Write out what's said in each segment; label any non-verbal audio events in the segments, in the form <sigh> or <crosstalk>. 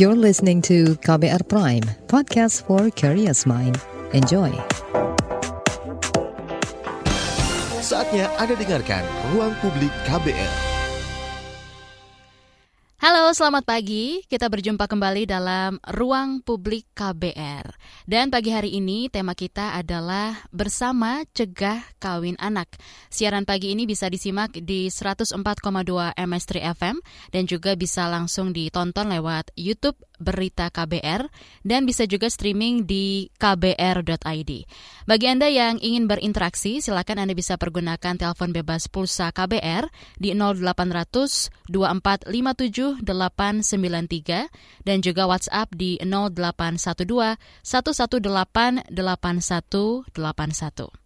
You're listening to KBR Prime, podcast for curious mind. Enjoy. Saatnya Anda dengarkan Ruang Publik KBR. Selamat pagi. Kita berjumpa kembali dalam Ruang Publik KBR. Dan pagi hari ini tema kita adalah Bersama Cegah Kawin Anak. Siaran pagi ini bisa disimak di 104,2 MS3 FM dan juga bisa langsung ditonton lewat YouTube Berita KBR dan bisa juga streaming di kbr.id. Bagi Anda yang ingin berinteraksi, silakan Anda bisa pergunakan telepon bebas pulsa KBR di 0800 2457 893 dan juga WhatsApp di 0812 118 8181.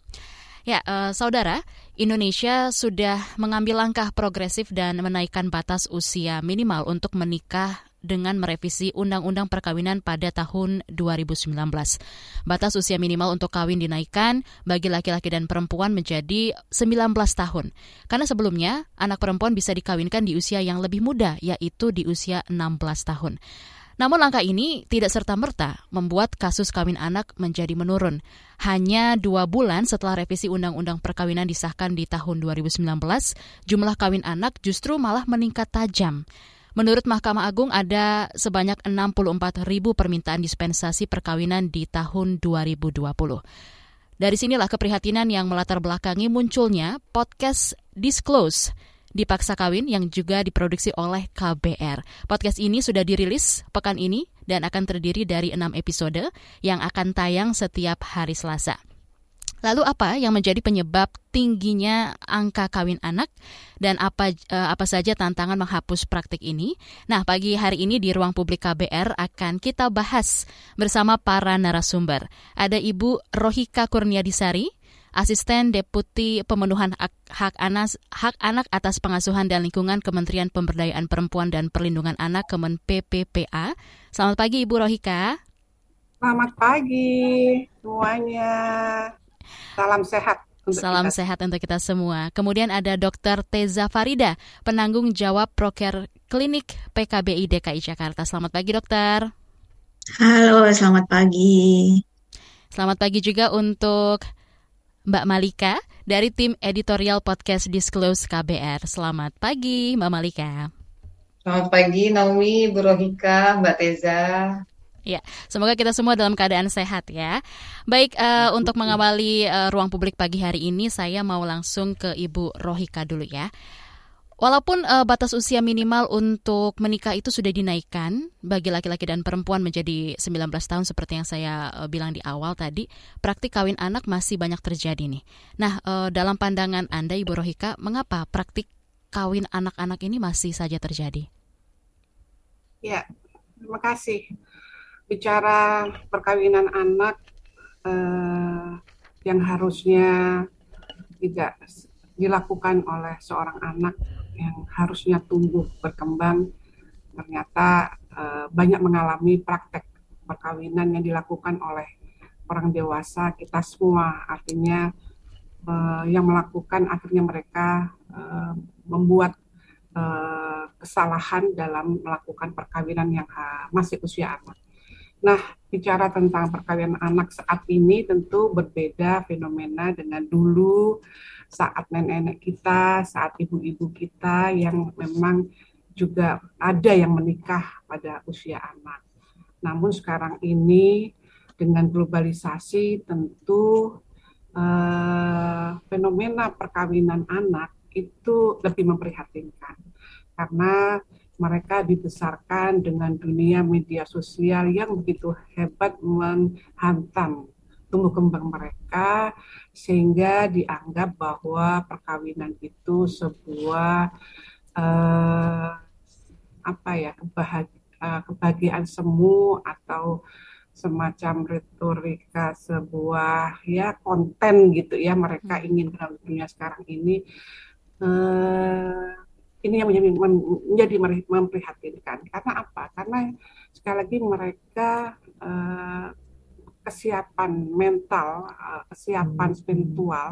Ya, uh, saudara, Indonesia sudah mengambil langkah progresif dan menaikkan batas usia minimal untuk menikah dengan merevisi Undang-Undang Perkawinan pada tahun 2019. Batas usia minimal untuk kawin dinaikkan bagi laki-laki dan perempuan menjadi 19 tahun. Karena sebelumnya, anak perempuan bisa dikawinkan di usia yang lebih muda, yaitu di usia 16 tahun. Namun langkah ini tidak serta-merta membuat kasus kawin anak menjadi menurun. Hanya dua bulan setelah revisi Undang-Undang Perkawinan disahkan di tahun 2019, jumlah kawin anak justru malah meningkat tajam. Menurut Mahkamah Agung ada sebanyak 64 ribu permintaan dispensasi perkawinan di tahun 2020. Dari sinilah keprihatinan yang melatar belakangi munculnya podcast Disclose Dipaksa Kawin yang juga diproduksi oleh KBR. Podcast ini sudah dirilis pekan ini dan akan terdiri dari enam episode yang akan tayang setiap hari Selasa. Lalu apa yang menjadi penyebab tingginya angka kawin anak dan apa uh, apa saja tantangan menghapus praktik ini? Nah, pagi hari ini di ruang publik KBR akan kita bahas bersama para narasumber. Ada Ibu Rohika Kurniadisari, Asisten Deputi Pemenuhan Hak Anak, Hak Anak atas Pengasuhan dan Lingkungan Kementerian Pemberdayaan Perempuan dan Perlindungan Anak Kemen PPPA. Selamat pagi Ibu Rohika. Selamat pagi semuanya. Salam sehat. Untuk Salam kita. sehat untuk kita semua. Kemudian ada Dr. Teza Farida, penanggung jawab Proker Klinik PKBI DKI Jakarta. Selamat pagi, dokter. Halo, selamat pagi. Selamat pagi juga untuk Mbak Malika dari tim editorial podcast Disclose KBR. Selamat pagi, Mbak Malika. Selamat pagi, Naomi, Bu Rohika, Mbak Teza. Ya, semoga kita semua dalam keadaan sehat ya. Baik, uh, untuk mengawali uh, ruang publik pagi hari ini, saya mau langsung ke Ibu Rohika dulu ya. Walaupun uh, batas usia minimal untuk menikah itu sudah dinaikkan bagi laki-laki dan perempuan menjadi 19 tahun seperti yang saya uh, bilang di awal tadi, praktik kawin anak masih banyak terjadi nih. Nah, uh, dalam pandangan Anda Ibu Rohika, mengapa praktik kawin anak-anak ini masih saja terjadi? Ya, terima kasih bicara perkawinan anak eh, yang harusnya tidak dilakukan oleh seorang anak yang harusnya tumbuh berkembang ternyata eh, banyak mengalami praktek perkawinan yang dilakukan oleh orang dewasa kita semua. Artinya eh, yang melakukan akhirnya mereka eh, membuat eh, kesalahan dalam melakukan perkawinan yang masih usia anak Nah, bicara tentang perkawinan anak saat ini tentu berbeda fenomena dengan dulu saat nenek-nenek kita, saat ibu-ibu kita yang memang juga ada yang menikah pada usia anak. Namun sekarang ini dengan globalisasi tentu eh, fenomena perkawinan anak itu lebih memprihatinkan karena mereka dibesarkan dengan dunia media sosial yang begitu hebat menghantam tumbuh kembang mereka sehingga dianggap bahwa perkawinan itu sebuah uh, apa ya kebahagiaan, uh, kebahagiaan semu atau semacam retorika sebuah ya konten gitu ya mereka ingin dalam dunia sekarang ini. Uh, ini yang menjadi, menjadi memprihatinkan. Karena apa? Karena sekali lagi mereka uh, kesiapan mental, uh, kesiapan hmm. spiritual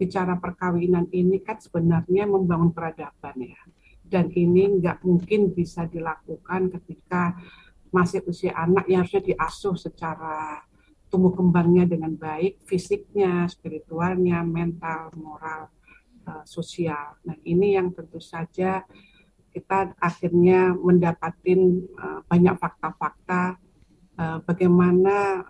bicara perkawinan ini kan sebenarnya membangun peradaban ya. dan ini nggak mungkin bisa dilakukan ketika masih usia anak yang harusnya diasuh secara tumbuh kembangnya dengan baik, fisiknya, spiritualnya, mental, moral, uh, sosial. Nah ini yang tentu saja kita akhirnya mendapatkan uh, banyak fakta-fakta uh, bagaimana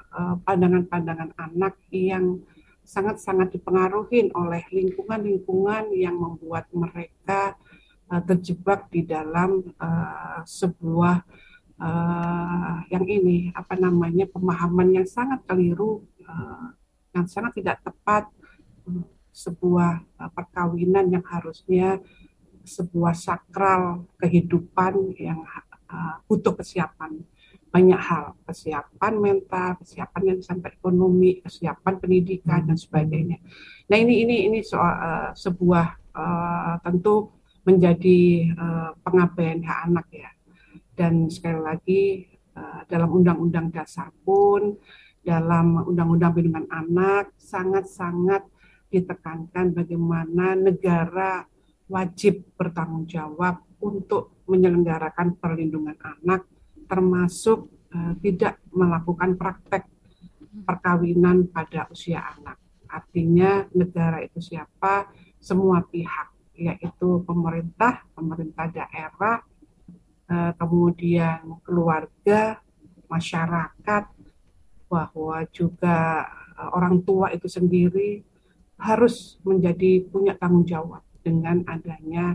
pandangan-pandangan anak yang sangat-sangat dipengaruhi oleh lingkungan-lingkungan yang membuat mereka terjebak di dalam sebuah uh, yang ini apa namanya pemahaman yang sangat keliru uh, yang sangat tidak tepat sebuah uh, perkawinan yang harusnya sebuah sakral kehidupan yang uh, butuh kesiapan. Banyak hal kesiapan mental kesiapan yang sampai ekonomi kesiapan pendidikan dan sebagainya. Nah ini ini ini soal uh, sebuah uh, tentu menjadi uh, pengabaian hak anak ya. Dan sekali lagi uh, dalam undang-undang dasar pun dalam undang-undang perlindungan anak sangat-sangat ditekankan bagaimana negara wajib bertanggung jawab untuk menyelenggarakan perlindungan anak termasuk uh, tidak melakukan praktek perkawinan pada usia anak. Artinya negara itu siapa? Semua pihak, yaitu pemerintah, pemerintah daerah, Eh, kemudian keluarga, masyarakat, bahwa juga eh, orang tua itu sendiri harus menjadi punya tanggung jawab dengan adanya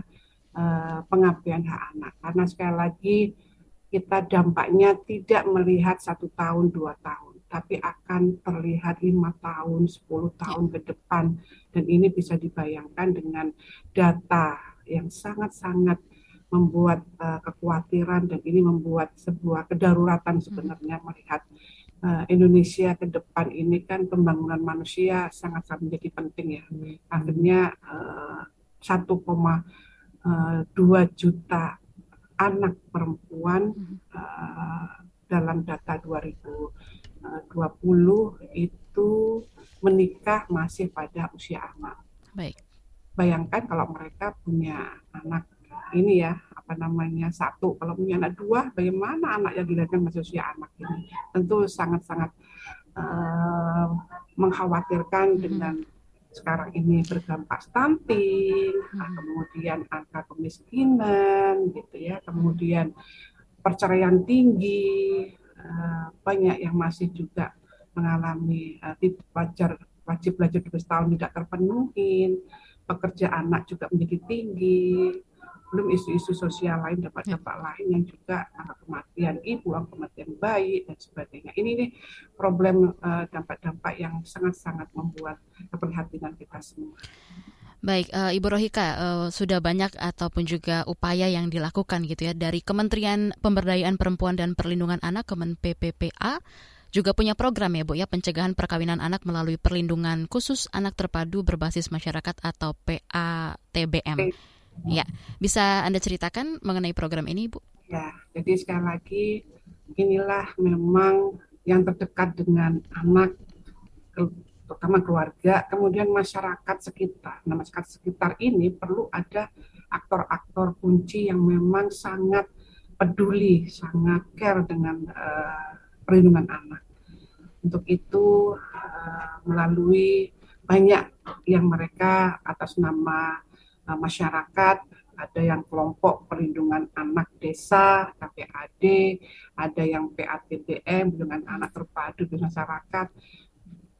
uh, pengabdian hak anak. Karena sekali lagi kita dampaknya tidak melihat satu tahun, dua tahun, tapi akan terlihat lima tahun, sepuluh tahun ke depan. Dan ini bisa dibayangkan dengan data yang sangat-sangat membuat uh, kekhawatiran dan ini membuat sebuah kedaruratan sebenarnya melihat Indonesia ke depan ini kan pembangunan manusia sangat-sangat menjadi penting ya. Akhirnya uh, 1,2 juta anak perempuan dalam data 2020 itu menikah masih pada usia anak. Baik. Bayangkan kalau mereka punya anak ini ya apa namanya satu. Kalau punya anak dua bagaimana anak yang dilahirkan masih usia anak ini? Tentu sangat-sangat uh, mengkhawatirkan dengan sekarang ini berdampak stunting nah, kemudian angka kemiskinan gitu ya. Kemudian perceraian tinggi uh, banyak yang masih juga mengalami uh, belajar wajib belajar dua tahun tidak terpenuhi pekerja anak juga menjadi tinggi belum isu-isu sosial lain dampak-dampak lain yang juga angka kematian ibu, angka kematian bayi dan sebagainya. Ini nih problem uh, dampak-dampak yang sangat-sangat membuat keprihatinan kita semua. Baik, uh, Ibu Rohika, uh, sudah banyak ataupun juga upaya yang dilakukan gitu ya dari Kementerian Pemberdayaan Perempuan dan Perlindungan Anak Kemen PPPA juga punya program ya Bu ya pencegahan perkawinan anak melalui perlindungan khusus anak terpadu berbasis masyarakat atau PATBM. Ya, bisa Anda ceritakan mengenai program ini, Bu? Ya, jadi sekali lagi inilah memang yang terdekat dengan anak, terutama keluarga, kemudian masyarakat sekitar. Nah, masyarakat sekitar ini perlu ada aktor-aktor kunci yang memang sangat peduli, sangat care dengan uh, perlindungan anak. Untuk itu uh, melalui banyak yang mereka atas nama uh, masyarakat, ada yang kelompok perlindungan anak desa, KPAD, ada yang PATBM, dengan anak terpadu di masyarakat.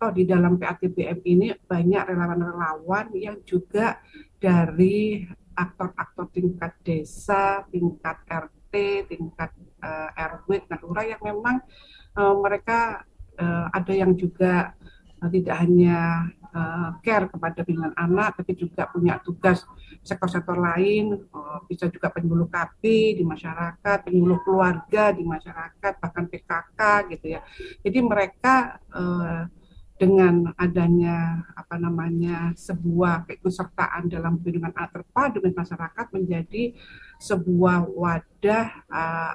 Oh, di dalam PATBM ini banyak relawan-relawan yang juga dari aktor-aktor tingkat desa, tingkat RT, tingkat uh, RW, dan yang memang uh, mereka uh, ada yang juga uh, tidak hanya uh, care kepada dengan anak, tapi juga punya tugas sektor-sektor lain, uh, bisa juga penyuluh KP di masyarakat, penyuluh keluarga di masyarakat, bahkan PKK gitu ya. Jadi mereka uh, dengan adanya apa namanya sebuah keikutsertaan dalam perlindungan anak terpadu dengan masyarakat menjadi sebuah wadah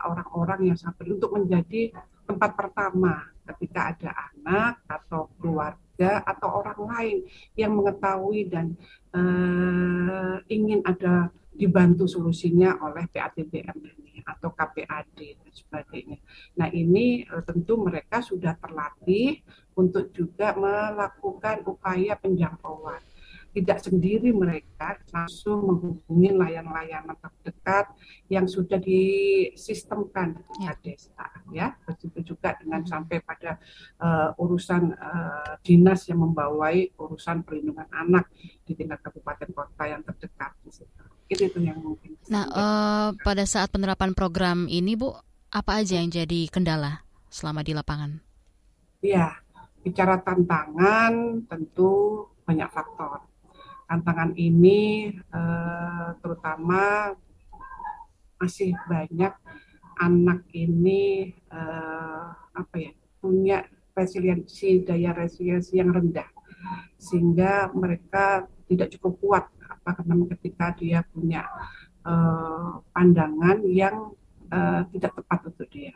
orang-orang uh, yang sangat untuk menjadi tempat pertama ketika ada anak atau keluarga atau orang lain yang mengetahui dan uh, ingin ada dibantu solusinya oleh PATBM ini atau KPAD dan sebagainya. Nah ini uh, tentu mereka sudah terlatih untuk juga melakukan upaya penjangkauan tidak sendiri mereka langsung menghubungi layanan-layanan terdekat yang sudah disistemkan di ya. desa ya. Begitu juga dengan sampai pada uh, urusan uh, dinas yang membawai urusan perlindungan anak di tingkat kabupaten kota yang terdekat itu itu yang mungkin nah uh, pada saat penerapan program ini bu apa aja yang jadi kendala selama di lapangan? Ya bicara tantangan tentu banyak faktor tantangan ini eh, terutama masih banyak anak ini eh, apa ya punya resiliensi daya resiliensi yang rendah sehingga mereka tidak cukup kuat apa karena ketika dia punya eh, pandangan yang eh, tidak tepat untuk dia.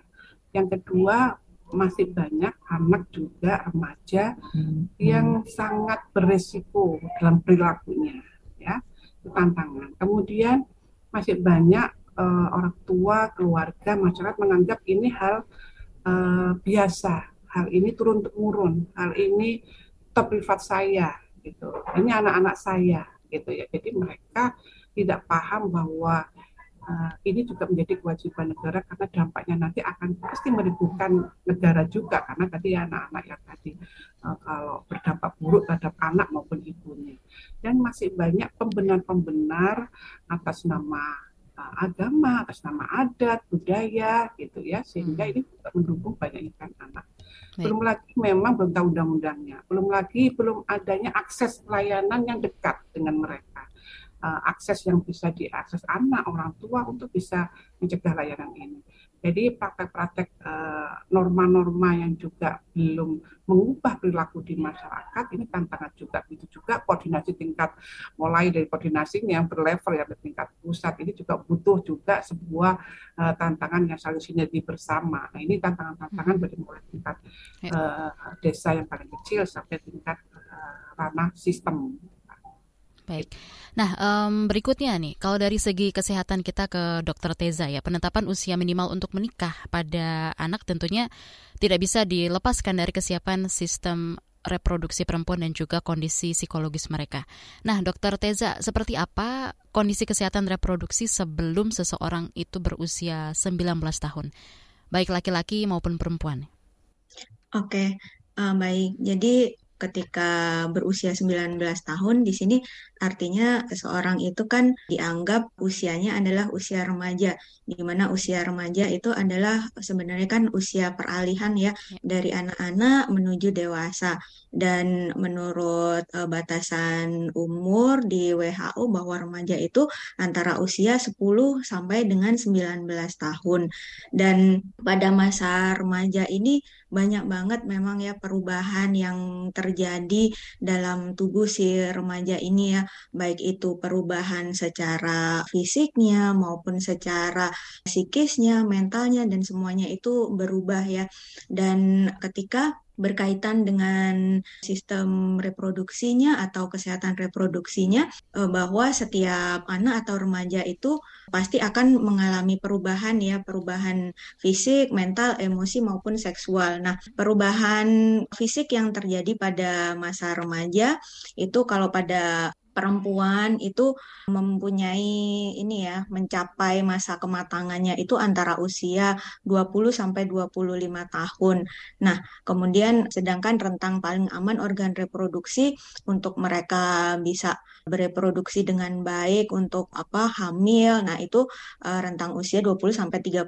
Yang kedua masih banyak anak juga remaja hmm. yang sangat beresiko dalam perilakunya ya itu tantangan. Kemudian masih banyak uh, orang tua keluarga masyarakat menganggap ini hal uh, biasa. Hal ini turun temurun. Hal ini top privat saya gitu. Ini anak-anak saya gitu ya. Jadi mereka tidak paham bahwa uh, ini juga menjadi kewajiban negara karena dampaknya nanti akan pasti menimbulkan negara juga karena tadi anak-anak yang tadi uh, kalau berdampak buruk terhadap anak maupun ibunya. Dan masih banyak pembenar-pembenar atas nama uh, agama atas nama adat budaya gitu ya. Sehingga hmm. ini juga mendukung banyak ikan anak belum lagi memang belum tahu undang-undangnya. Belum lagi belum adanya akses layanan yang dekat dengan mereka uh, akses yang bisa diakses anak orang tua untuk bisa mencegah layanan ini. Jadi praktek-praktek uh, norma-norma yang juga belum mengubah perilaku di masyarakat ini tantangan juga itu juga koordinasi tingkat mulai dari koordinasi yang berlevel ya di tingkat pusat ini juga butuh juga sebuah uh, tantangan yang saling sinergi bersama. Nah ini tantangan-tantangan dari mulai tingkat uh, desa yang paling kecil sampai tingkat uh, ranah sistem. Baik. Nah, um, berikutnya nih, kalau dari segi kesehatan kita ke Dokter Teza ya, penetapan usia minimal untuk menikah pada anak tentunya tidak bisa dilepaskan dari kesiapan sistem reproduksi perempuan dan juga kondisi psikologis mereka. Nah, Dokter Teza, seperti apa kondisi kesehatan reproduksi sebelum seseorang itu berusia 19 tahun, baik laki-laki maupun perempuan? Oke, uh, baik. Jadi ketika berusia 19 tahun di sini artinya seseorang itu kan dianggap usianya adalah usia remaja di mana usia remaja itu adalah sebenarnya kan usia peralihan ya, ya. dari anak-anak menuju dewasa. Dan menurut uh, batasan umur di WHO bahwa remaja itu antara usia 10 sampai dengan 19 tahun. Dan pada masa remaja ini banyak banget memang ya perubahan yang terjadi dalam tubuh si remaja ini ya, baik itu perubahan secara fisiknya maupun secara psikisnya, mentalnya dan semuanya itu berubah ya. Dan ketika berkaitan dengan sistem reproduksinya atau kesehatan reproduksinya eh, bahwa setiap anak atau remaja itu pasti akan mengalami perubahan ya perubahan fisik, mental, emosi maupun seksual. Nah, perubahan fisik yang terjadi pada masa remaja itu kalau pada perempuan itu mempunyai ini ya, mencapai masa kematangannya itu antara usia 20 sampai 25 tahun. Nah, kemudian sedangkan rentang paling aman organ reproduksi untuk mereka bisa bereproduksi dengan baik untuk apa hamil. Nah, itu uh, rentang usia 20 sampai 35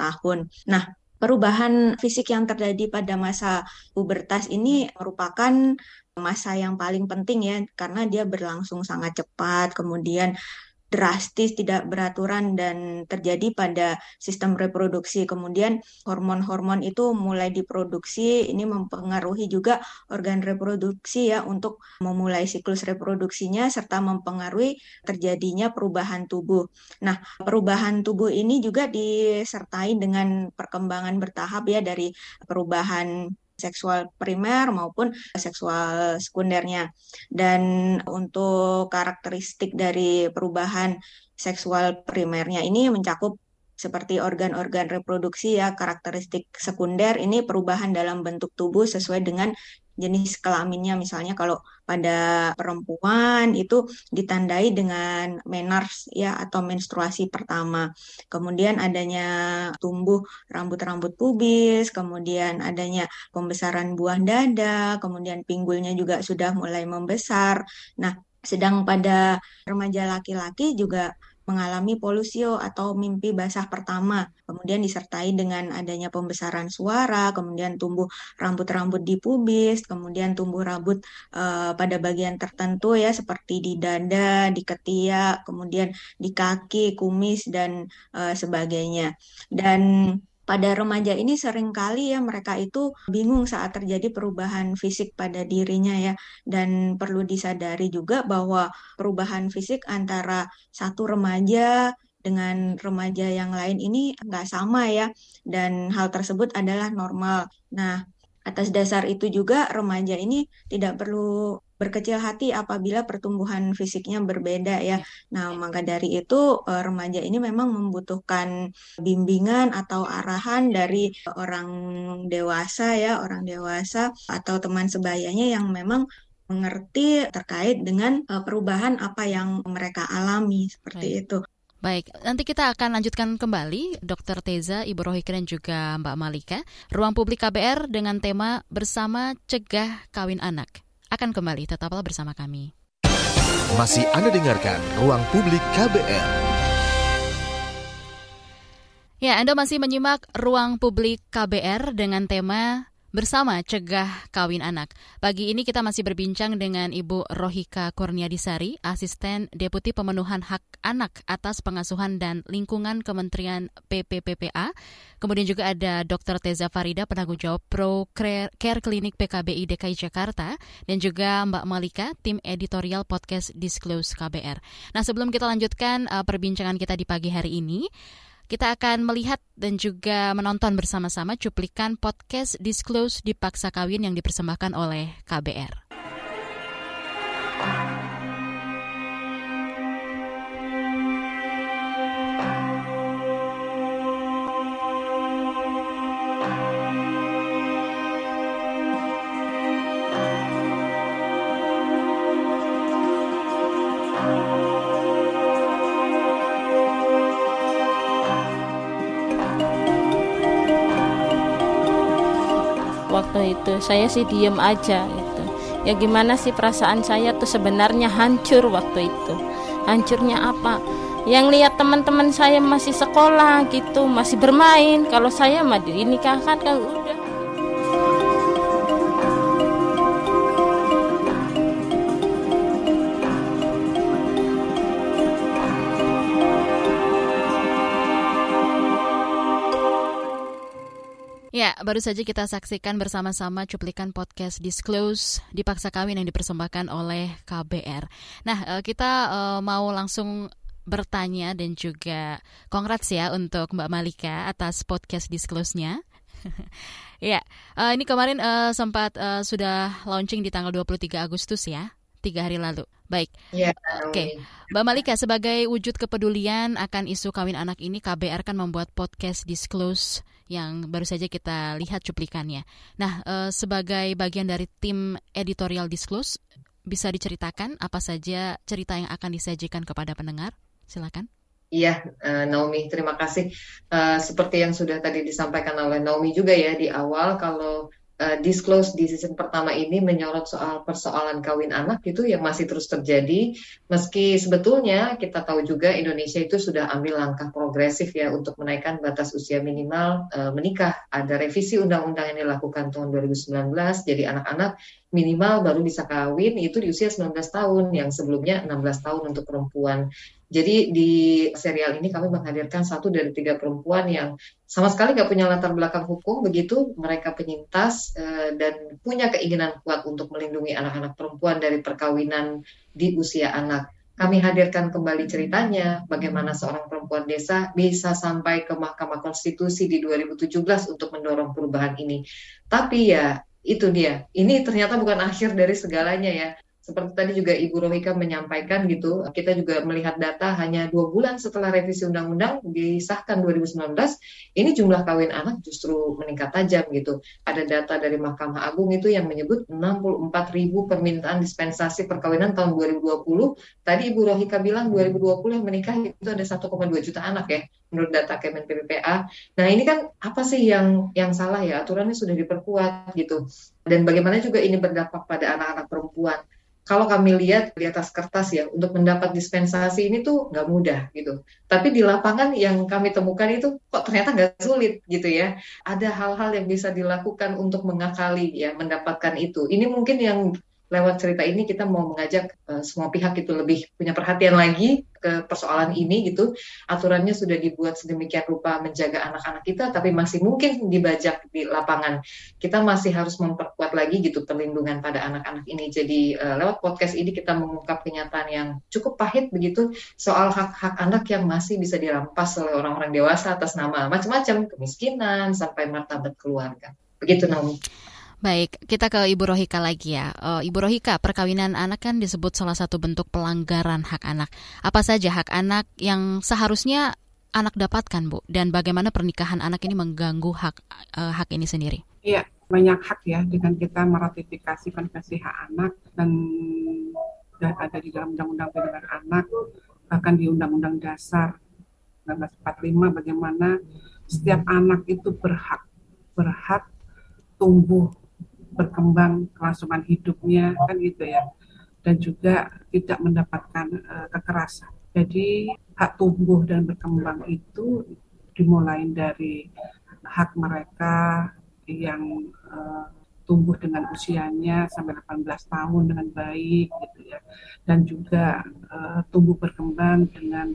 tahun. Nah, perubahan fisik yang terjadi pada masa pubertas ini merupakan masa yang paling penting ya karena dia berlangsung sangat cepat kemudian drastis tidak beraturan dan terjadi pada sistem reproduksi. Kemudian hormon-hormon itu mulai diproduksi, ini mempengaruhi juga organ reproduksi ya untuk memulai siklus reproduksinya serta mempengaruhi terjadinya perubahan tubuh. Nah, perubahan tubuh ini juga disertai dengan perkembangan bertahap ya dari perubahan seksual primer maupun seksual sekundernya. Dan untuk karakteristik dari perubahan seksual primernya ini mencakup seperti organ-organ reproduksi ya karakteristik sekunder ini perubahan dalam bentuk tubuh sesuai dengan jenis kelaminnya. Misalnya kalau pada perempuan itu ditandai dengan menars ya atau menstruasi pertama. Kemudian adanya tumbuh rambut-rambut pubis kemudian adanya pembesaran buah dada kemudian pinggulnya juga sudah mulai membesar. Nah sedang pada remaja laki-laki juga mengalami polusio atau mimpi basah pertama, kemudian disertai dengan adanya pembesaran suara, kemudian tumbuh rambut-rambut di pubis, kemudian tumbuh rambut uh, pada bagian tertentu ya seperti di dada, di ketiak, kemudian di kaki, kumis dan uh, sebagainya. Dan pada remaja ini sering kali ya mereka itu bingung saat terjadi perubahan fisik pada dirinya ya dan perlu disadari juga bahwa perubahan fisik antara satu remaja dengan remaja yang lain ini nggak sama ya dan hal tersebut adalah normal. Nah, atas dasar itu juga remaja ini tidak perlu berkecil hati apabila pertumbuhan fisiknya berbeda ya. Nah, maka dari itu eh, remaja ini memang membutuhkan bimbingan atau arahan dari orang dewasa ya, orang dewasa atau teman sebayanya yang memang mengerti terkait dengan eh, perubahan apa yang mereka alami seperti Baik. itu. Baik, nanti kita akan lanjutkan kembali Dr. Teza, Ibu Rohika dan juga Mbak Malika. Ruang Publik KBR dengan tema Bersama Cegah Kawin Anak akan kembali. Tetaplah bersama kami. Masih Anda dengarkan Ruang Publik KBR. Ya, Anda masih menyimak Ruang Publik KBR dengan tema bersama cegah kawin anak. Pagi ini kita masih berbincang dengan Ibu Rohika Kurniadisari, Asisten Deputi Pemenuhan Hak Anak atas Pengasuhan dan Lingkungan Kementerian PPPPA. Kemudian juga ada Dr. Teza Farida, penanggung jawab Pro Care Klinik PKBI DKI Jakarta, dan juga Mbak Malika, tim editorial podcast Disclose KBR. Nah, sebelum kita lanjutkan uh, perbincangan kita di pagi hari ini, kita akan melihat dan juga menonton bersama-sama cuplikan podcast Disclose di Paksa Kawin yang dipersembahkan oleh KBR. Saya sih diem aja gitu. Ya gimana sih perasaan saya tuh sebenarnya hancur waktu itu. Hancurnya apa? Yang lihat teman-teman saya masih sekolah gitu masih bermain. Kalau saya mah dinikahkan kan Ya, baru saja kita saksikan bersama-sama cuplikan podcast Disclose dipaksa kawin yang dipersembahkan oleh KBR. Nah, eh, kita eh, mau langsung bertanya dan juga congrats ya untuk Mbak Malika atas podcast Disclose-nya. <laughs> ya, eh, ini kemarin sempat sudah launching di tanggal 23 Agustus ya, tiga hari lalu. Baik. Ya, Oke, okay. Mbak Malika sebagai wujud kepedulian akan isu kawin anak ini, KBR kan membuat podcast Disclose yang baru saja kita lihat cuplikannya. Nah, e, sebagai bagian dari tim editorial Disclose, bisa diceritakan apa saja cerita yang akan disajikan kepada pendengar? Silakan. Iya, uh, Naomi, terima kasih. Uh, seperti yang sudah tadi disampaikan oleh Naomi juga ya di awal, kalau uh, disclose di season pertama ini menyorot soal persoalan kawin anak itu yang masih terus terjadi. Meski sebetulnya kita tahu juga Indonesia itu sudah ambil langkah progresif ya untuk menaikkan batas usia minimal uh, menikah. Ada revisi undang-undang yang dilakukan tahun 2019 jadi anak-anak minimal baru bisa kawin itu di usia 19 tahun yang sebelumnya 16 tahun untuk perempuan jadi di serial ini kami menghadirkan satu dari tiga perempuan yang sama sekali nggak punya latar belakang hukum, begitu mereka penyintas uh, dan punya keinginan kuat untuk melindungi anak-anak perempuan dari perkawinan di usia anak. Kami hadirkan kembali ceritanya bagaimana seorang perempuan desa bisa sampai ke Mahkamah Konstitusi di 2017 untuk mendorong perubahan ini. Tapi ya itu dia, ini ternyata bukan akhir dari segalanya ya seperti tadi juga Ibu Rohika menyampaikan gitu, kita juga melihat data hanya dua bulan setelah revisi undang-undang disahkan 2019, ini jumlah kawin anak justru meningkat tajam gitu. Ada data dari Mahkamah Agung itu yang menyebut 64 ribu permintaan dispensasi perkawinan tahun 2020. Tadi Ibu Rohika bilang 2020 yang menikah itu ada 1,2 juta anak ya, menurut data Kemen PPPA. Nah ini kan apa sih yang yang salah ya? Aturannya sudah diperkuat gitu. Dan bagaimana juga ini berdampak pada anak-anak perempuan kalau kami lihat di atas kertas ya untuk mendapat dispensasi ini tuh nggak mudah gitu. Tapi di lapangan yang kami temukan itu kok ternyata nggak sulit gitu ya. Ada hal-hal yang bisa dilakukan untuk mengakali ya mendapatkan itu. Ini mungkin yang lewat cerita ini kita mau mengajak uh, semua pihak itu lebih punya perhatian lagi ke persoalan ini gitu. Aturannya sudah dibuat sedemikian rupa menjaga anak-anak kita tapi masih mungkin dibajak di lapangan. Kita masih harus memperkuat lagi gitu perlindungan pada anak-anak ini. Jadi uh, lewat podcast ini kita mengungkap kenyataan yang cukup pahit begitu soal hak-hak anak yang masih bisa dirampas oleh orang-orang dewasa atas nama macam-macam kemiskinan sampai martabat keluarga. Begitu Naomi. Baik, kita ke Ibu Rohika lagi ya. Uh, Ibu Rohika, perkawinan anak kan disebut salah satu bentuk pelanggaran hak anak. Apa saja hak anak yang seharusnya anak dapatkan, Bu? Dan bagaimana pernikahan anak ini mengganggu hak uh, hak ini sendiri? Iya, banyak hak ya dengan kita meratifikasi konvensi hak anak dan ada di dalam Undang-Undang Perlindungan Anak, bahkan di Undang-Undang Dasar 1945 bagaimana setiap anak itu berhak berhak tumbuh berkembang kelangsungan hidupnya kan gitu ya dan juga tidak mendapatkan uh, kekerasan. Jadi hak tumbuh dan berkembang itu dimulai dari hak mereka yang uh, tumbuh dengan usianya sampai 18 tahun dengan baik gitu ya dan juga uh, tumbuh berkembang dengan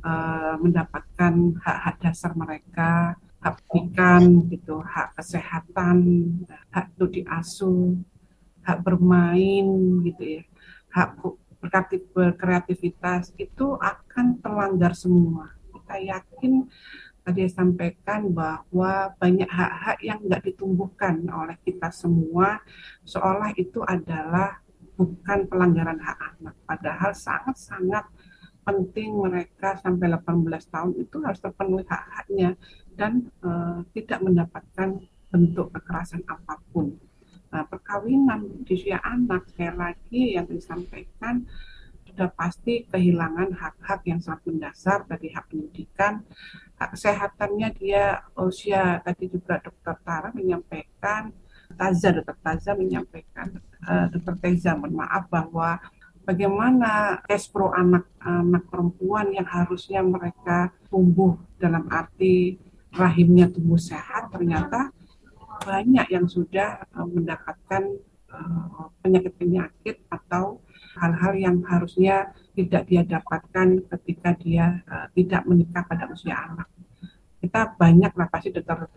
uh, mendapatkan hak-hak dasar mereka hak pendidikan gitu, hak kesehatan, hak untuk diasuh, hak bermain gitu ya, hak berkreativitas itu akan terlanggar semua. Kita yakin tadi saya sampaikan bahwa banyak hak-hak yang nggak ditumbuhkan oleh kita semua seolah itu adalah bukan pelanggaran hak anak. Padahal sangat-sangat penting mereka sampai 18 tahun itu harus terpenuhi hak-haknya dan uh, tidak mendapatkan bentuk kekerasan apa pun. Nah, perkawinan di usia anak sekali lagi yang disampaikan sudah pasti kehilangan hak-hak yang sangat mendasar dari hak pendidikan, hak kesehatannya dia usia tadi juga dokter Tara menyampaikan, Taza dokter Taza menyampaikan, uh, dokter Teza mohon maaf bahwa bagaimana tes pro anak anak perempuan yang harusnya mereka tumbuh dalam arti rahimnya tumbuh sehat ternyata banyak yang sudah uh, mendapatkan uh, penyakit-penyakit atau hal-hal yang harusnya tidak dia dapatkan ketika dia uh, tidak menikah pada usia anak. Kita banyak lah pasti dokter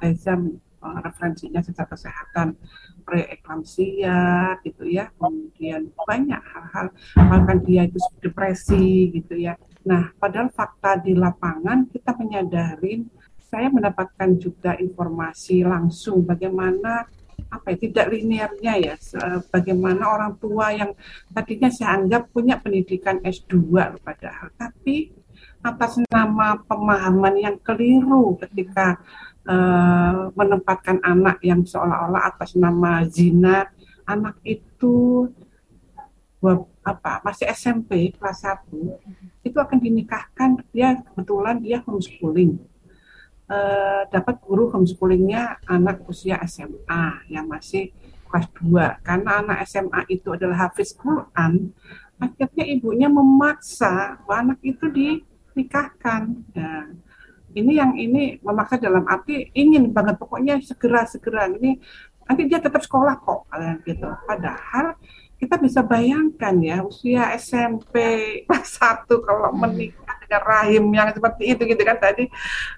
Reza referensinya secara kesehatan preeklamsia gitu ya kemudian banyak hal-hal bahkan dia itu depresi gitu ya nah padahal fakta di lapangan kita menyadari saya mendapatkan juga informasi langsung bagaimana apa ya tidak linearnya ya bagaimana orang tua yang tadinya saya anggap punya pendidikan S2 padahal tapi atas nama pemahaman yang keliru ketika uh, menempatkan anak yang seolah-olah atas nama zina anak itu apa masih SMP kelas 1 itu akan dinikahkan dia kebetulan dia homeschooling. Uh, dapat guru homeschoolingnya anak usia SMA yang masih kelas 2 karena anak SMA itu adalah hafiz Quran akhirnya ibunya memaksa anak itu dinikahkan. Ya ini yang ini memaksa dalam arti ingin banget pokoknya segera segera ini nanti dia tetap sekolah kok gitu. Padahal kita bisa bayangkan ya usia SMP kelas <laughs> satu kalau hmm. menikah dengan rahim yang seperti itu gitu kan tadi.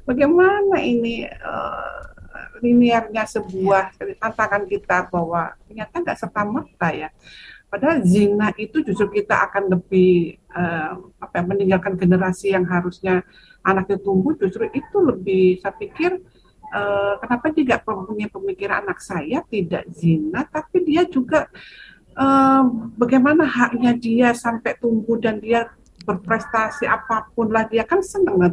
Bagaimana ini uh, linearnya sebuah tantangan kita bahwa ternyata nggak serta merta ya. Padahal zina itu justru kita akan lebih uh, apa ya, meninggalkan generasi yang harusnya anaknya tumbuh justru itu lebih saya pikir uh, kenapa tidak punya pemikiran anak saya tidak zina tapi dia juga uh, bagaimana haknya dia sampai tumbuh dan dia berprestasi apa pun lah dia kan senang lah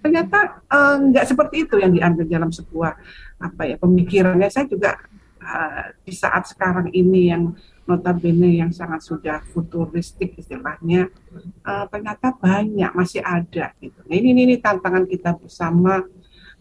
ternyata nggak uh, seperti itu yang diambil dalam sebuah apa ya pemikirannya. Saya juga uh, di saat sekarang ini yang notabene yang sangat sudah futuristik istilahnya uh, ternyata banyak masih ada gitu. Nah, ini, ini ini tantangan kita bersama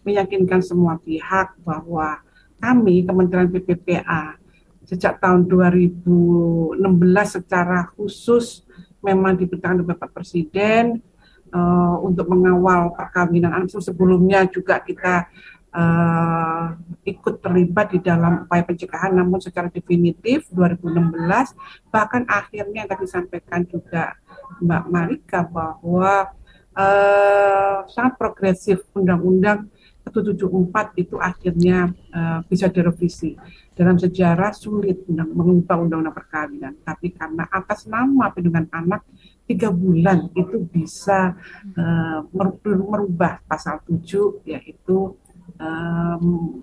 meyakinkan semua pihak bahwa kami Kementerian PPPA sejak tahun 2016 secara khusus memang diperintahkan oleh Bapak Presiden uh, untuk mengawal perkawinan anak sebelumnya juga kita uh, ikut terlibat di dalam upaya pencegahan namun secara definitif 2016 bahkan akhirnya yang tadi disampaikan juga Mbak Marika bahwa uh, sangat progresif undang-undang 174 itu akhirnya uh, bisa direvisi. Dalam sejarah sulit mengubah undang-undang perkawinan, tapi karena atas nama perlindungan anak tiga bulan itu bisa uh, merubah pasal 7 yaitu uh,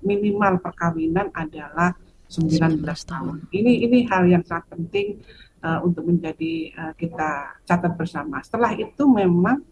minimal perkawinan adalah 19 tahun. Ini ini hal yang sangat penting uh, untuk menjadi uh, kita catat bersama. Setelah itu memang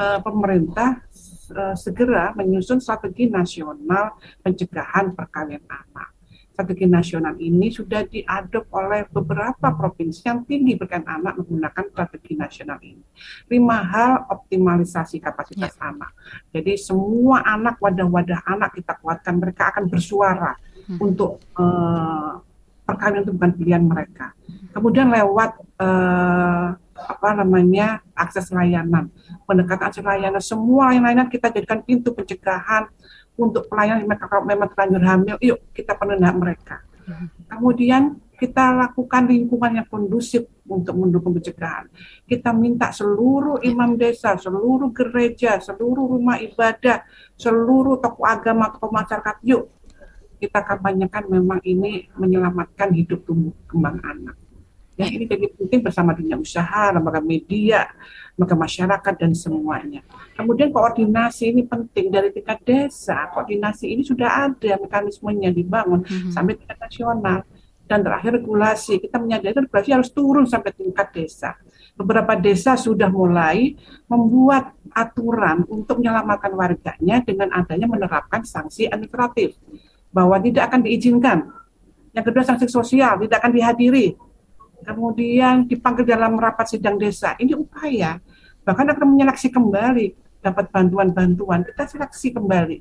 uh, pemerintah uh, segera menyusun strategi nasional pencegahan perkawinan anak. Strategi nasional ini sudah diadop oleh beberapa provinsi yang tinggi berkaitan anak menggunakan strategi nasional ini. Lima hal optimalisasi kapasitas ya. anak. Jadi semua anak, wadah-wadah anak kita kuatkan, mereka akan bersuara hmm. untuk uh, perkawinan itu bukan pilihan mereka. Kemudian lewat uh, apa namanya akses layanan, pendekatan akses layanan, semua yang layanan kita jadikan pintu pencegahan untuk pelayanan mereka kalau memang terlanjur hamil, yuk kita penuhi mereka. Kemudian kita lakukan lingkungan yang kondusif untuk mendukung pencegahan. Kita minta seluruh imam desa, seluruh gereja, seluruh rumah ibadah, seluruh tokoh agama, tokoh masyarakat, yuk kita kampanyekan memang ini menyelamatkan hidup tumbuh kembang anak. Ya, ini jadi penting bersama dunia usaha, lembaga media, lembaga masyarakat dan semuanya. Kemudian koordinasi ini penting dari tingkat desa. Koordinasi ini sudah ada mekanismenya dibangun mm-hmm. sampai tingkat nasional. Dan terakhir regulasi, kita menyadari regulasi harus turun sampai tingkat desa. Beberapa desa sudah mulai membuat aturan untuk menyelamatkan warganya dengan adanya menerapkan sanksi administratif bahwa tidak akan diizinkan. Yang kedua sanksi sosial tidak akan dihadiri kemudian dipanggil dalam rapat sidang desa. Ini upaya, bahkan akan menyeleksi kembali, dapat bantuan-bantuan, kita seleksi kembali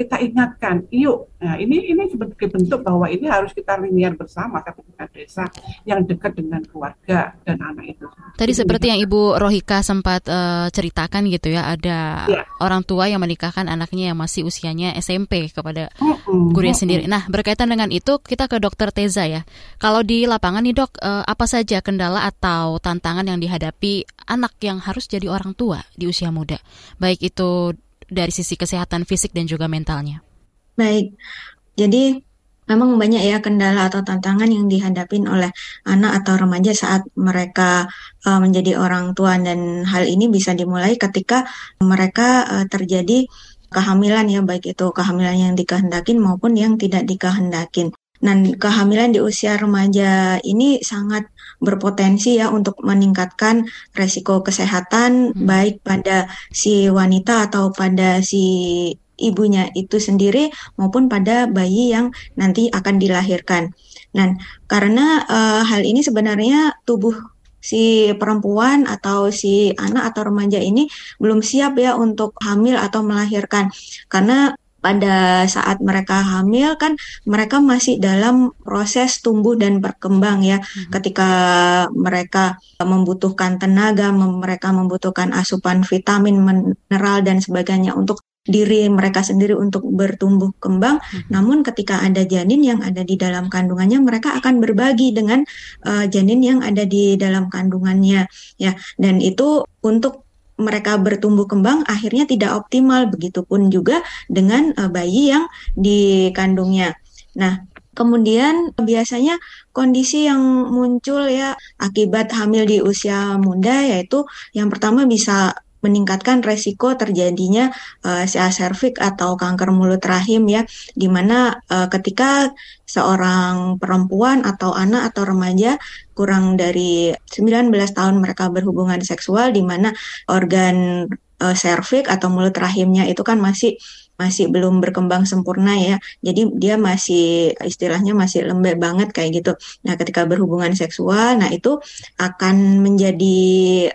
kita ingatkan, yuk. Nah, ini ini sebagai bentuk bahwa ini harus kita linier bersama tapi kita desa yang dekat dengan keluarga dan anak itu. Tadi seperti yang Ibu Rohika sempat uh, ceritakan gitu ya, ada ya. orang tua yang menikahkan anaknya yang masih usianya SMP kepada mm gurunya sendiri. Nah, berkaitan dengan itu kita ke Dokter Teza ya. Kalau di lapangan nih Dok, uh, apa saja kendala atau tantangan yang dihadapi anak yang harus jadi orang tua di usia muda? Baik itu dari sisi kesehatan fisik dan juga mentalnya? Baik, jadi memang banyak ya kendala atau tantangan yang dihadapin oleh anak atau remaja saat mereka uh, menjadi orang tua dan hal ini bisa dimulai ketika mereka uh, terjadi kehamilan ya baik itu kehamilan yang dikehendakin maupun yang tidak dikehendakin. Dan kehamilan di usia remaja ini sangat berpotensi ya untuk meningkatkan resiko kesehatan hmm. baik pada si wanita atau pada si ibunya itu sendiri maupun pada bayi yang nanti akan dilahirkan. Dan karena uh, hal ini sebenarnya tubuh si perempuan atau si anak atau remaja ini belum siap ya untuk hamil atau melahirkan karena pada saat mereka hamil kan mereka masih dalam proses tumbuh dan berkembang ya. Hmm. Ketika mereka membutuhkan tenaga, mereka membutuhkan asupan vitamin, mineral dan sebagainya untuk diri mereka sendiri untuk bertumbuh kembang. Hmm. Namun ketika ada janin yang ada di dalam kandungannya, mereka akan berbagi dengan uh, janin yang ada di dalam kandungannya ya. Dan itu untuk mereka bertumbuh kembang akhirnya tidak optimal begitupun juga dengan uh, bayi yang dikandungnya. Nah, kemudian biasanya kondisi yang muncul ya akibat hamil di usia muda yaitu yang pertama bisa meningkatkan resiko terjadinya uh, CA cervix atau kanker mulut rahim ya, di mana uh, ketika seorang perempuan atau anak atau remaja kurang dari 19 tahun mereka berhubungan seksual di mana organ uh, atau mulut rahimnya itu kan masih masih belum berkembang sempurna ya. Jadi dia masih istilahnya masih lembek banget kayak gitu. Nah, ketika berhubungan seksual, nah itu akan menjadi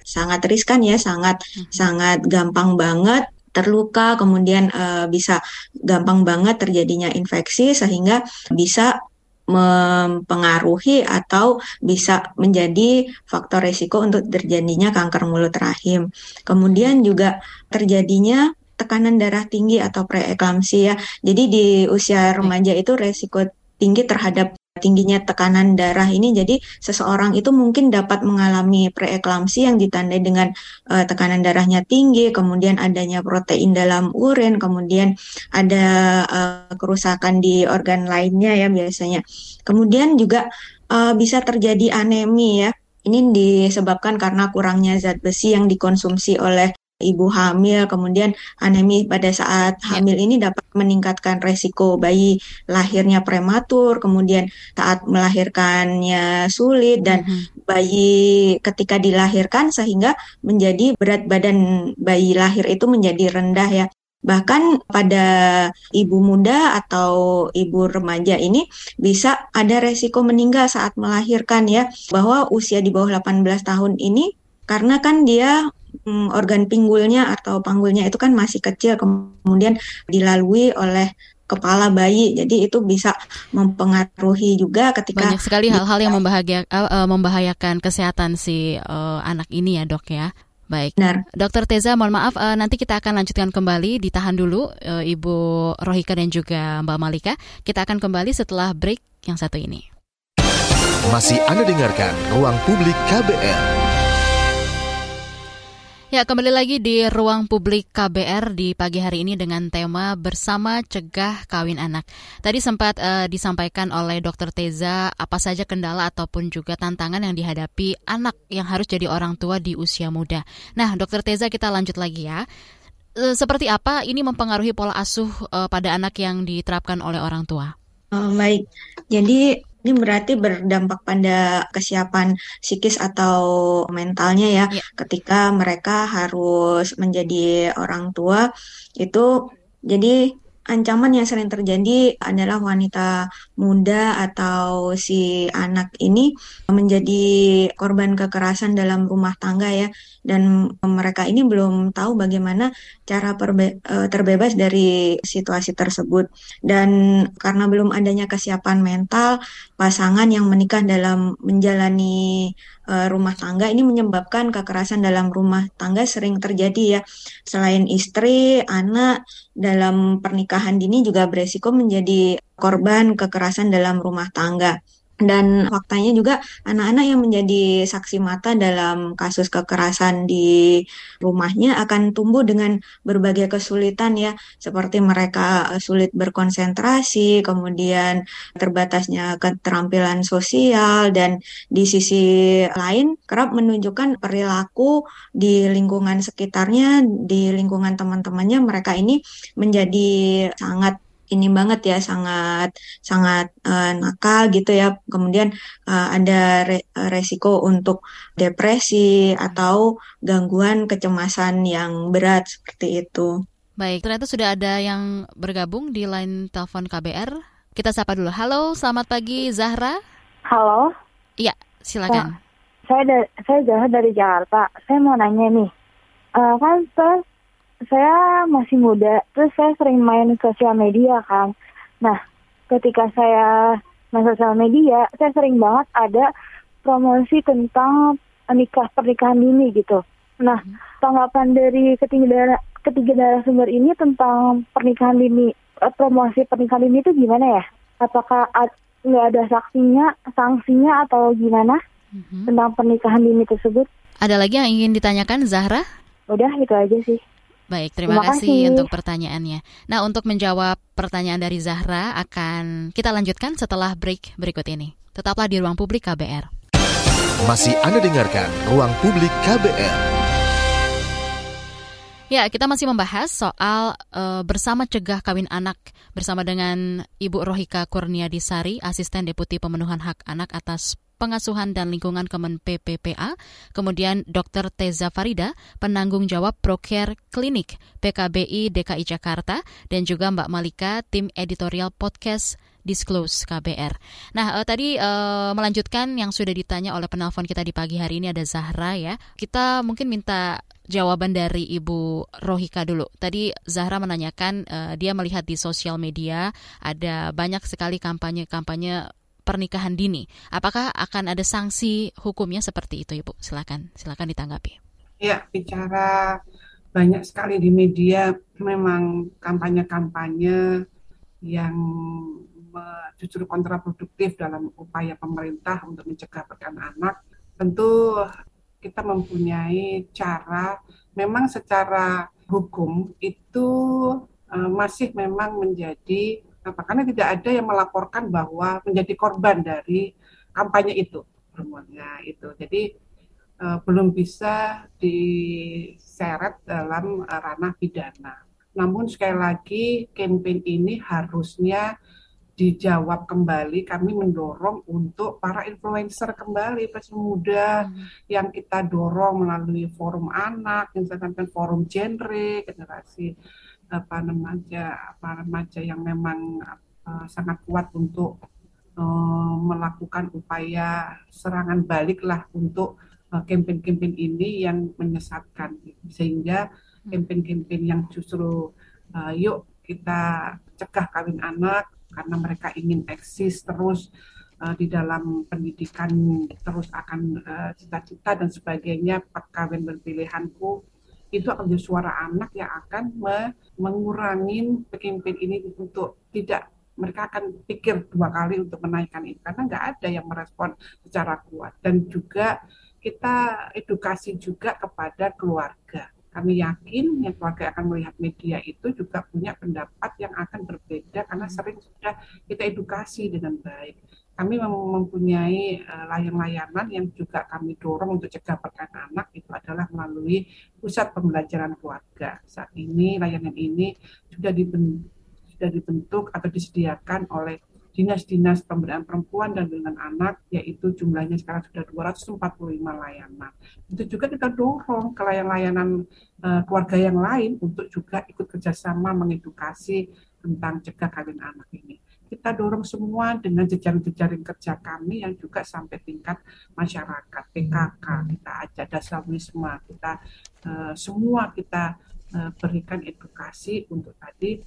sangat riskan ya, sangat hmm. sangat gampang banget terluka, kemudian uh, bisa gampang banget terjadinya infeksi sehingga bisa mempengaruhi atau bisa menjadi faktor risiko untuk terjadinya kanker mulut rahim. Kemudian juga terjadinya tekanan darah tinggi atau preeklamsi ya. Jadi di usia remaja itu resiko tinggi terhadap tingginya tekanan darah ini jadi seseorang itu mungkin dapat mengalami preeklamsi yang ditandai dengan uh, tekanan darahnya tinggi, kemudian adanya protein dalam urin, kemudian ada uh, kerusakan di organ lainnya ya biasanya. Kemudian juga uh, bisa terjadi anemi ya. Ini disebabkan karena kurangnya zat besi yang dikonsumsi oleh ibu hamil, kemudian anemi pada saat ya. hamil ini dapat meningkatkan resiko bayi lahirnya prematur, kemudian saat melahirkannya sulit dan mm-hmm. bayi ketika dilahirkan sehingga menjadi berat badan bayi lahir itu menjadi rendah ya. Bahkan pada ibu muda atau ibu remaja ini bisa ada resiko meninggal saat melahirkan ya, bahwa usia di bawah 18 tahun ini karena kan dia organ pinggulnya atau panggulnya itu kan masih kecil kemudian dilalui oleh kepala bayi jadi itu bisa mempengaruhi juga ketika banyak sekali hal-hal yang membahagia, uh, membahayakan kesehatan si uh, anak ini ya dok ya Baik, Benar. Dokter Teza, mohon maaf, uh, nanti kita akan lanjutkan kembali. Ditahan dulu, uh, Ibu Rohika dan juga Mbak Malika. Kita akan kembali setelah break yang satu ini. Masih Anda dengarkan Ruang Publik KBR. Ya, kembali lagi di ruang publik KBR di pagi hari ini dengan tema bersama cegah kawin anak. Tadi sempat uh, disampaikan oleh Dr. Teza apa saja kendala ataupun juga tantangan yang dihadapi anak yang harus jadi orang tua di usia muda. Nah, Dr. Teza kita lanjut lagi ya. Uh, seperti apa ini mempengaruhi pola asuh uh, pada anak yang diterapkan oleh orang tua? Oh, baik. Jadi ini berarti berdampak pada kesiapan psikis atau mentalnya ya, ya. ketika mereka harus menjadi orang tua itu jadi ancaman yang sering terjadi adalah wanita muda atau si anak ini menjadi korban kekerasan dalam rumah tangga ya dan mereka ini belum tahu bagaimana cara eh, terbebas dari situasi tersebut dan karena belum adanya kesiapan mental pasangan yang menikah dalam menjalani uh, rumah tangga ini menyebabkan kekerasan dalam rumah tangga sering terjadi ya. Selain istri, anak dalam pernikahan dini juga beresiko menjadi korban kekerasan dalam rumah tangga dan faktanya juga anak-anak yang menjadi saksi mata dalam kasus kekerasan di rumahnya akan tumbuh dengan berbagai kesulitan ya. Seperti mereka eh, sulit berkonsentrasi kemudian terbatasnya keterampilan sosial dan di sisi lain kerap menunjukkan perilaku di lingkungan sekitarnya di lingkungan teman-temannya. Mereka ini menjadi sangat ini banget ya sangat sangat uh, nakal gitu ya kemudian uh, ada re resiko untuk depresi atau gangguan kecemasan yang berat seperti itu. Baik, ternyata sudah ada yang bergabung di line telepon KBR. Kita sapa dulu. Halo, selamat pagi Zahra. Halo. Iya, silakan. Ya, saya da saya Zahra dari Jakarta. Saya mau nanya nih. Uh, kan saya masih muda, terus saya sering main sosial media kan. Nah, ketika saya main sosial media, saya sering banget ada promosi tentang nikah pernikahan dini gitu. Nah, tanggapan dari ketiga darah ketiga darah sumber ini tentang pernikahan dini, eh, promosi pernikahan dini itu gimana ya? Apakah nggak ada saksinya, sanksinya atau gimana mm-hmm. tentang pernikahan dini tersebut? Ada lagi yang ingin ditanyakan Zahra? Udah itu aja sih. Baik, terima, terima kasih, kasih untuk pertanyaannya. Nah, untuk menjawab pertanyaan dari Zahra akan kita lanjutkan setelah break berikut ini. Tetaplah di ruang publik KBR. Masih Anda dengarkan ruang publik KBR. Ya, kita masih membahas soal uh, bersama cegah kawin anak bersama dengan Ibu Rohika Kurniadisari, Asisten Deputi Pemenuhan Hak Anak atas Pengasuhan dan Lingkungan Kemen PPPA, kemudian Dr. Teza Farida, penanggung jawab Procare Klinik PKBI DKI Jakarta, dan juga Mbak Malika, tim editorial podcast Disclose KBR. Nah, uh, tadi uh, melanjutkan yang sudah ditanya oleh penelpon kita di pagi hari ini ada Zahra ya. Kita mungkin minta jawaban dari Ibu Rohika dulu. Tadi Zahra menanyakan uh, dia melihat di sosial media ada banyak sekali kampanye-kampanye pernikahan dini. Apakah akan ada sanksi hukumnya seperti itu, Ibu? Silakan, silakan ditanggapi. Ya, bicara banyak sekali di media memang kampanye-kampanye yang justru kontraproduktif dalam upaya pemerintah untuk mencegah pernikahan anak. Tentu kita mempunyai cara memang secara hukum itu uh, masih memang menjadi karena tidak ada yang melaporkan bahwa menjadi korban dari kampanye itu semuanya itu. Jadi uh, belum bisa diseret dalam uh, ranah pidana. Namun sekali lagi campaign ini harusnya dijawab kembali. Kami mendorong untuk para influencer kembali pasti muda hmm. yang kita dorong melalui forum anak misalkan forum genre generasi apa namanya apa remaja yang memang uh, sangat kuat untuk uh, melakukan upaya serangan balik lah untuk uh, campaign-campaign ini yang menyesatkan sehingga hmm. campaign-campaign yang justru uh, yuk kita cegah kawin anak karena mereka ingin eksis terus uh, di dalam pendidikan terus akan uh, cita-cita dan sebagainya perkawin berpilihanku itu akan jadi suara anak yang akan me mengurangi pemimpin ini untuk tidak mereka akan pikir dua kali untuk menaikkan itu karena nggak ada yang merespon secara kuat. Dan juga kita edukasi juga kepada keluarga. Kami yakin yang keluarga akan melihat media itu juga punya pendapat yang akan berbeda karena sering sudah kita edukasi dengan baik. Kami mempunyai uh, layang-layanan yang juga kami dorong untuk cegah perkawinan anak itu adalah melalui pusat pembelajaran keluarga. Saat ini layanan ini sudah dibentuk, sudah dibentuk atau disediakan oleh dinas-dinas pemberdayaan perempuan dan dengan anak yaitu jumlahnya sekarang sudah 245 layanan. Itu juga kita dorong ke layanan-layanan uh, keluarga yang lain untuk juga ikut kerjasama mengedukasi tentang cegah kawin anak ini. Kita dorong semua dengan jejaring-jejaring kerja kami yang juga sampai tingkat masyarakat, PKK, kita ajak dasar wisma, kita uh, semua kita uh, berikan edukasi untuk tadi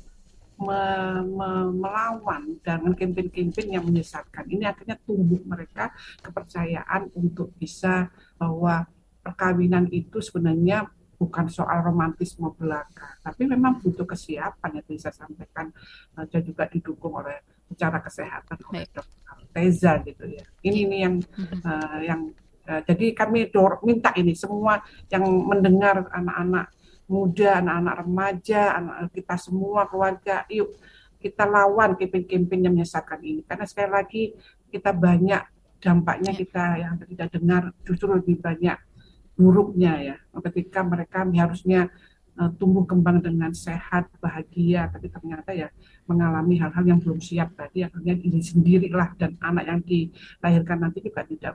me, me, melawan dengan campaign-campaign yang menyesatkan. Ini akhirnya tumbuh mereka kepercayaan untuk bisa bahwa perkawinan itu sebenarnya bukan soal romantisme belaka, tapi memang butuh kesiapan yang bisa sampaikan uh, dan juga didukung oleh secara kesehatan oleh dokter Teza gitu ya. Ini ini yang uh, yang uh, jadi kami dor minta ini semua yang mendengar anak-anak muda, anak-anak remaja, anak kita semua keluarga, yuk kita lawan campaign-campaign yang menyesatkan ini. Karena sekali lagi kita banyak dampaknya ya. kita yang tidak dengar justru lebih banyak buruknya ya. Ketika mereka harusnya uh, tumbuh kembang dengan sehat, bahagia, tapi ternyata ya mengalami hal-hal yang belum siap tadi, akhirnya diri sendirilah dan anak yang dilahirkan nanti juga tidak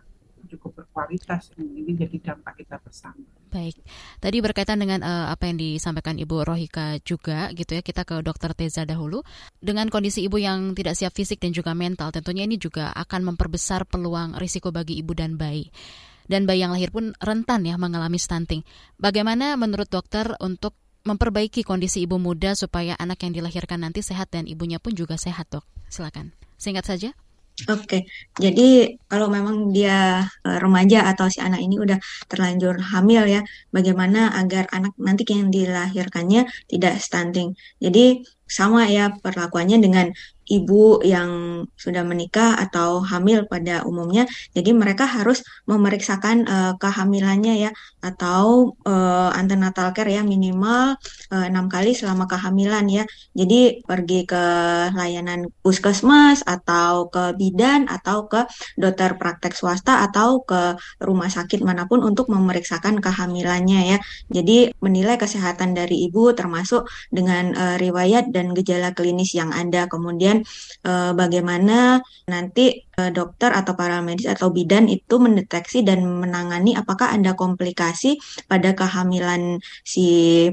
cukup berkualitas ini jadi dampak kita bersama. Baik, tadi berkaitan dengan uh, apa yang disampaikan Ibu Rohika juga gitu ya kita ke Dokter Teza dahulu dengan kondisi ibu yang tidak siap fisik dan juga mental tentunya ini juga akan memperbesar peluang risiko bagi ibu dan bayi dan bayi yang lahir pun rentan ya mengalami stunting. Bagaimana menurut dokter untuk memperbaiki kondisi ibu muda supaya anak yang dilahirkan nanti sehat dan ibunya pun juga sehat dok? Silakan. Singkat saja. Oke, jadi kalau memang dia uh, remaja atau si anak ini udah terlanjur hamil ya, bagaimana agar anak nanti yang dilahirkannya tidak stunting. Jadi sama ya perlakuannya dengan ibu yang sudah menikah atau hamil pada umumnya. Jadi mereka harus memeriksakan uh, kehamilannya ya atau uh, antenatal care ya minimal enam uh, kali selama kehamilan ya. Jadi pergi ke layanan puskesmas atau ke bidan atau ke dokter praktek swasta atau ke rumah sakit mana pun untuk memeriksakan kehamilannya ya. Jadi menilai kesehatan dari ibu termasuk dengan uh, riwayat dan gejala klinis yang ada. Kemudian uh, bagaimana nanti dokter atau para medis atau bidan itu mendeteksi dan menangani apakah ada komplikasi pada kehamilan si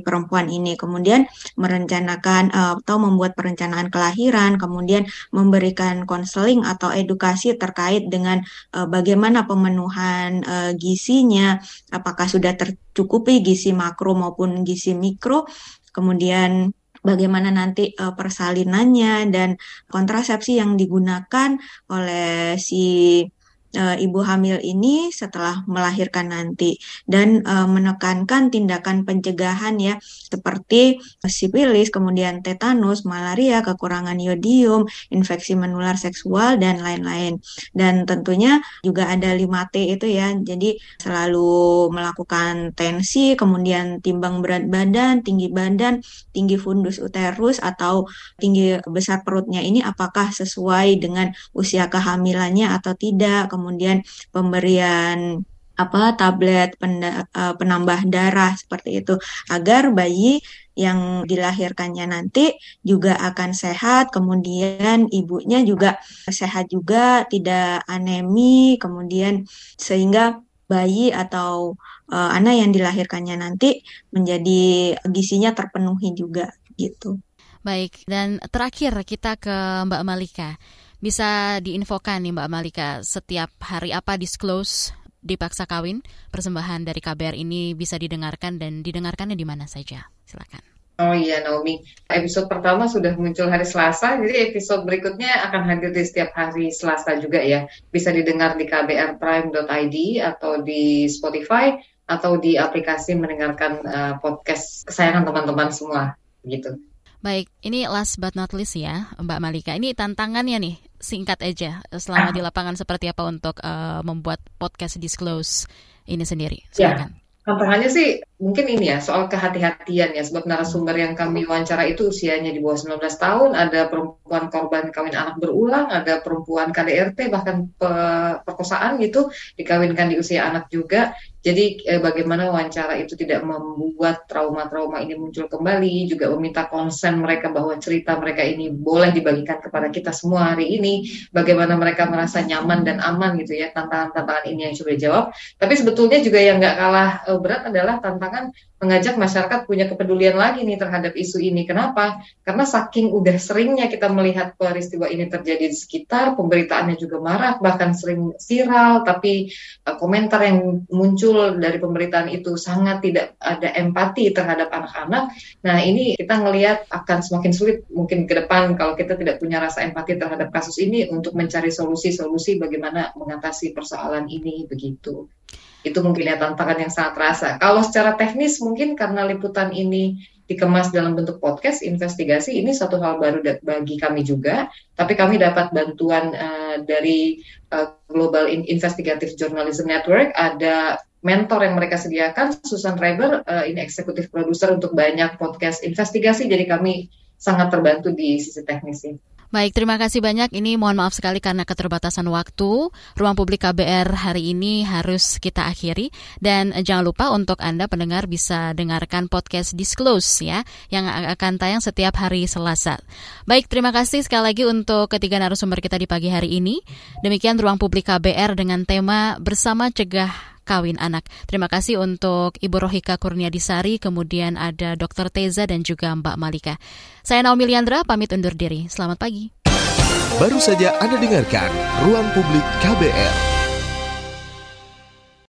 perempuan ini. Kemudian merencanakan uh, atau membuat perencanaan kelahiran, kemudian memberikan konseling atau edukasi terkait dengan uh, bagaimana pemenuhan uh, gizinya, apakah sudah tercukupi gizi makro maupun gizi mikro, kemudian bagaimana nanti persalinannya dan kontrasepsi yang digunakan oleh si uh, ibu hamil ini setelah melahirkan nanti dan uh, menekankan tindakan pencegahan ya seperti sipilis, kemudian tetanus, malaria, kekurangan yodium, infeksi menular seksual dan lain-lain. Dan tentunya juga ada 5T itu ya. Jadi selalu melakukan tensi, kemudian timbang berat badan, tinggi badan, tinggi fundus uterus atau tinggi besar perutnya ini apakah sesuai dengan usia kehamilannya atau tidak kemudian pemberian apa tablet eh, penambah darah seperti itu agar bayi yang dilahirkannya nanti juga akan sehat, kemudian ibunya juga sehat juga, tidak anemi, kemudian sehingga bayi atau uh, anak yang dilahirkannya nanti menjadi gisinya terpenuhi juga gitu. Baik, dan terakhir kita ke Mbak Malika. Bisa diinfokan nih Mbak Malika setiap hari apa disclose dipaksa kawin persembahan dari KBR ini bisa didengarkan dan didengarkannya di mana saja. Silakan. Oh iya Naomi, episode pertama sudah muncul hari Selasa, jadi episode berikutnya akan hadir di setiap hari Selasa juga ya. Bisa didengar di kbrprime.id atau di Spotify atau di aplikasi mendengarkan uh, podcast kesayangan teman-teman semua gitu. Baik, ini last but not least ya, Mbak Malika. Ini tantangannya nih singkat aja selama di lapangan seperti apa untuk uh, membuat podcast disclose ini sendiri. Ya, Silakan. Ya. Tantangannya sih mungkin ini ya soal kehati-hatian ya sebab narasumber yang kami wawancara itu usianya di bawah 19 tahun, ada perempuan korban kawin anak berulang, ada perempuan KDRT bahkan pe perkosaan gitu dikawinkan di usia anak juga. Jadi eh, bagaimana wawancara itu tidak membuat trauma-trauma ini muncul kembali, juga meminta konsen mereka bahwa cerita mereka ini boleh dibagikan kepada kita semua hari ini, bagaimana mereka merasa nyaman dan aman gitu ya tantangan-tantangan ini yang sudah jawab. Tapi sebetulnya juga yang nggak kalah eh, berat adalah tantangan mengajak masyarakat punya kepedulian lagi nih terhadap isu ini. Kenapa? Karena saking udah seringnya kita melihat peristiwa ini terjadi di sekitar, pemberitaannya juga marak, bahkan sering viral, tapi uh, komentar yang muncul dari pemberitaan itu sangat tidak ada empati terhadap anak-anak. Nah ini kita ngelihat akan semakin sulit mungkin ke depan kalau kita tidak punya rasa empati terhadap kasus ini untuk mencari solusi-solusi bagaimana mengatasi persoalan ini begitu itu mungkin ya tantangan yang sangat terasa. Kalau secara teknis mungkin karena liputan ini dikemas dalam bentuk podcast investigasi ini satu hal baru bagi kami juga tapi kami dapat bantuan uh, dari uh, Global Investigative Journalism Network ada mentor yang mereka sediakan Susan Reber uh, ini eksekutif produser untuk banyak podcast investigasi jadi kami sangat terbantu di sisi teknis ini. Baik, terima kasih banyak. Ini mohon maaf sekali karena keterbatasan waktu. Ruang publik KBR hari ini harus kita akhiri. Dan jangan lupa untuk Anda pendengar bisa dengarkan podcast Disclose ya, yang akan tayang setiap hari Selasa. Baik, terima kasih sekali lagi untuk ketiga narasumber kita di pagi hari ini. Demikian Ruang Publik KBR dengan tema Bersama Cegah kawin anak. Terima kasih untuk Ibu Rohika Kurniadisari, kemudian ada Dr. Teza dan juga Mbak Malika. Saya Naomi Liandra, pamit undur diri. Selamat pagi. Baru saja Anda dengarkan Ruang Publik KBR.